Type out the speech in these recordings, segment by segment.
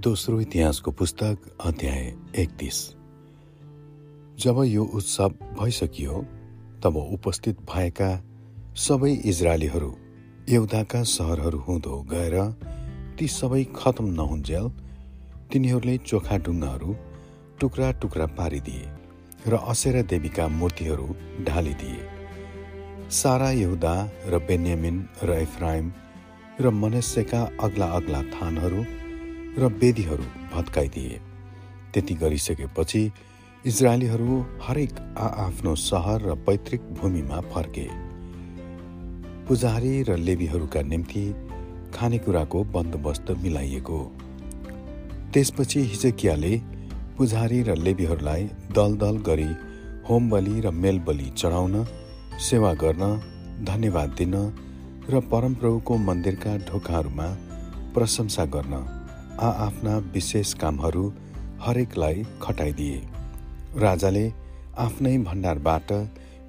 दोस्रो इतिहासको पुस्तक अध्याय एकतिस। जब यो उत्सव भइसकियो तब उपस्थित भएका सबै इजरायलीहरू एउटाका सहरहरू हुँदो गएर ती सबै खत्म नहुन्जेल तिनीहरूले चोखा ढुङ्गाहरू टुक्रा टुक्रा पारिदिए र असेरा देवीका मूर्तिहरू ढालिदिए। सारा यहुदा र बेन्यामिन र इफ्राइम र मनुष्यका अग्ला अग्ला थानहरू र वेदीहरू भत्काइदिए। त्यति गरिसकेपछि इजरायलीहरू हरेक आआफ्नो सहर र पैतृक भूमिमा फर्के। पुजारी र लेबीहरूका निम्ति खानेकुराको बन्दोबस्त मिलाइएको। त्यसपछि हिजकियाले पुजारी र लेबीहरूलाई दल दल गरी होम बलि र मेल बलि चढाउन सेवा गर्न धन्यवाद दिन र परमप्रभुको मन्दिरका ढोकाहरूमा प्रशंसा गर्न आआफ्ना विशेष कामहरू हरेकलाई खटाइदिए। राजाले आफ्नै भण्डारबाट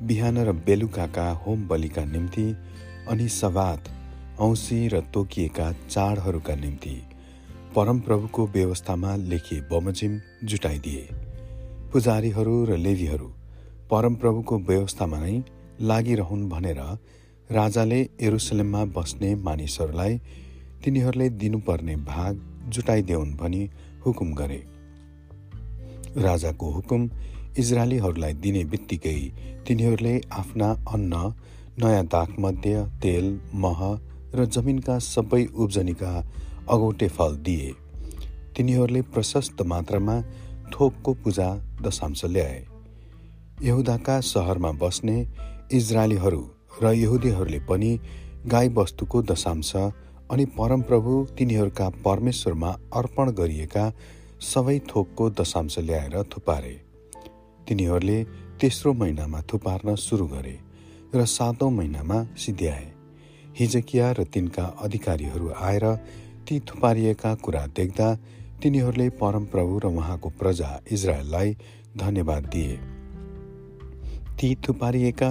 बिहान र बेलुकाका होम बलिका निम्ति अनि सवात औँसी र तोकिएका चाडहरूका निम्ति परमप्रभुको व्यवस्थामा लेखिए बमोजिम जुटाइदिए। पुजारीहरू र लेवीहरू परमप्रभुको व्यवस्थामा नै लागिरहन् भनेर राजाले एरुसलेममा बस्ने मानिसहरूलाई तिनीहरूले दिनुपर्ने भाग जुटाइदेऊन् भनी हुकुम गरे। राजाको हुकुम इजरायलीहरूलाई दिने बित्तिकै तिनीहरूले आफ्ना अन्न नयाँ दागमध्य तेल मह र जमिनका सबै उब्जनीका अगौटे फल दिए। तिनीहरूले प्रशस्त मात्रामा थोकको पूजा दशांश ल्याए। यहुदाका सहरमा बस्ने इजरायलीहरू र यहुदीहरूले पनि गाईबस्तुको दशांश अनि परमप्रभु तिनीहरूका परमेश्वरमा अर्पण गरिएका सबै थोकको दशांश ल्याएर थुपारे। तिनीहरूले तेस्रो महिनामा थुपार्न सुरु गरे र सातौँ महिनामा सिद्ध्याए हिजकिया र तिनका अधिकारीहरू आएर ती थुपारिएका कुरा देख्दा तिनीहरूले परमप्रभु र उहाँको प्रजा इजरायललाई धन्यवाद दिए। ती थुपारिएका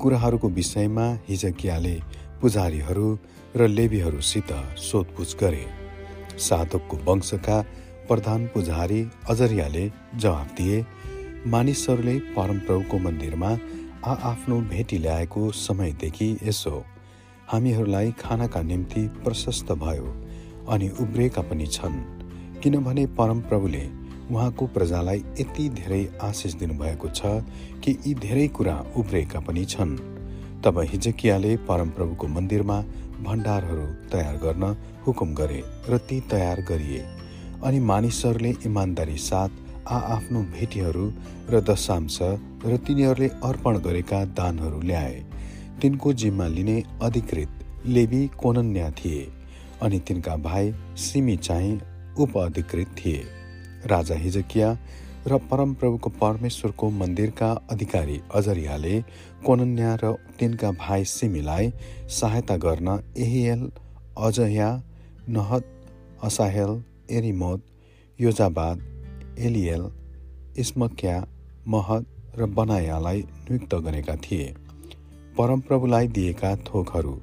कुराहरूको विषयमा हिजकियाले पुजारीहरू र लेबीहरूसित सोधपुछ गरे। साधकको वंशका प्रधान पुजारी अजरियाले जवाब दिए मानिसहरूले परमप्रभुको मन्दिरमा आआफ्नो भेटी ल्याएको समयदेखि यसो। हामीहरूलाई खानाका निम्ति प्रशस्त भयो अनि उब्रेका पनि छन्। किनभने परमप्रभुले उहाँको प्रजालाई यति धेरै आशिष दिनुभएको छ कि यी धेरै कुरा उब्रेका पनि छन्। तब हिजकियाले परमप्रभुको मन्दिरमा भण्डारहरू तयार गर्न हुकुम गरे र ती तयार गरिए। अनि मानिसहरूले इमान्दारी साथ आआफ्नो भेटीहरू र दशांश र तिनीहरूले अर्पण गरेका दानहरू ल्याए। तिनको जिम्मा लिने अधिकृत लेबी कोनन्या थिए अनि तिनका भाइ सिमी चाहिँ उप अधिकृत थिए। राजा हिजकिया र परमप्रभुको परमेश्वरको मन्दिरका अधिकारी अजरियाले कोनन्या र तिनका भाइ सिमीलाई सहायता गर्न एहिएल अजया नहत असाहेल एरिमोद योजाबाद एलिएल इस्मक्या महत र बनायालाई नियुक्त गरेका थिए। परमप्रभुलाई दिएका थोकहरू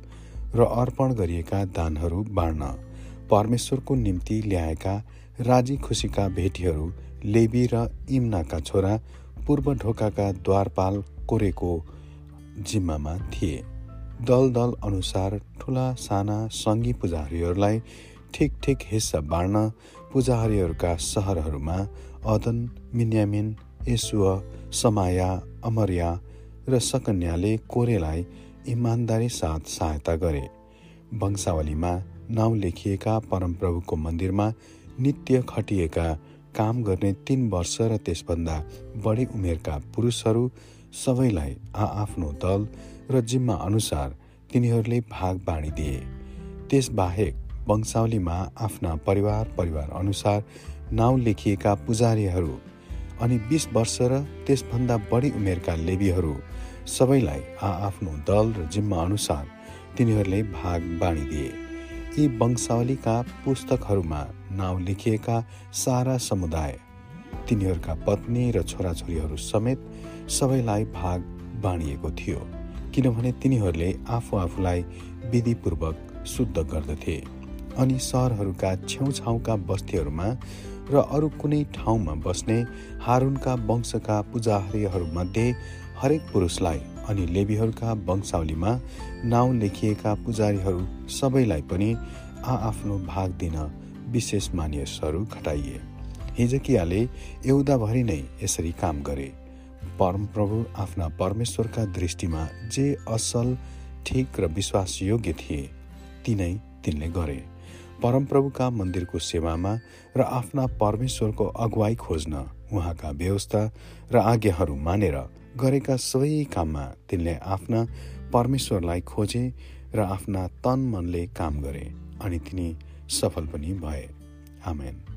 र अर्पण गरिएका दानहरू बाँड्न परमेश्वरको निम्ति ल्याएका राजी खुसीका भेटीहरू लेबी र इम्नाका छोरा पूर्व ढोकाका द्वारपाल कोरेको जिम्मामा थिए। दल दल अनुसार ठुला साना सङ्गी पुजारीहरूलाई ठिक ठिक हिस्सा बाँड्न पुजारीहरूका सहरहरूमा अदन मिन्यामिन यसुव समाया अमर्या र सकन्याले कोरेलाई इमान्दारी साथ सहायता गरे। वंशावलीमा नाउँ लेखिएका परमप्रभुको मन्दिरमा नित्य खटिएका काम गर्ने तीन वर्ष र त्यसभन्दा बढी उमेरका पुरुषहरू सबैलाई आआफ्नो दल र जिम्मा अनुसार तिनीहरूले भाग बाँडिदिए त्यसबाहेक वंशावलीमा आफ्ना परिवार परिवार अनुसार नाउँ लेखिएका पुजारीहरू अनि बिस वर्ष र त्यसभन्दा बढी उमेरका लेबीहरू सबैलाई आआफ्नो दल र जिम्मा अनुसार तिनीहरूले भाग बाँडिदिए यी वंशावलीका पुस्तकहरूमा नाउँ लेखिएका सारा समुदाय तिनीहरूका पत्नी र छोराछोरीहरू समेत सबैलाई भाग बाँडिएको थियो किनभने तिनीहरूले आफू आफूलाई विधिपूर्वक शुद्ध गर्दथे अनि सहरहरूका छेउछाउका बस्तीहरूमा र अरू कुनै ठाउँमा बस्ने हारुनका वंशका पुजारीहरूमध्ये हरेक पुरुषलाई अनि लेबीहरूका वंशावलीमा नाउँ लेखिएका पुजारीहरू सबैलाई पनि आआफ्नो भाग दिन विशेष मानिसहरू खटाइए। हिजकियाले एउदाभरि नै यसरी काम गरे। परमप्रभु आफ्ना परमेश्वरका दृष्टिमा जे असल ठिक र विश्वासयोग्य थिए तिनै तिनले गरे। परमप्रभुका मन्दिरको सेवामा र आफ्ना परमेश्वरको अगुवाई खोज्न उहाँका व्यवस्था र आज्ञाहरू मानेर गरेका सबै काममा तिनले आफ्ना परमेश्वरलाई खोजे र आफ्ना तन मनले काम गरे अनि तिनी सफल पनि भए। आमेन।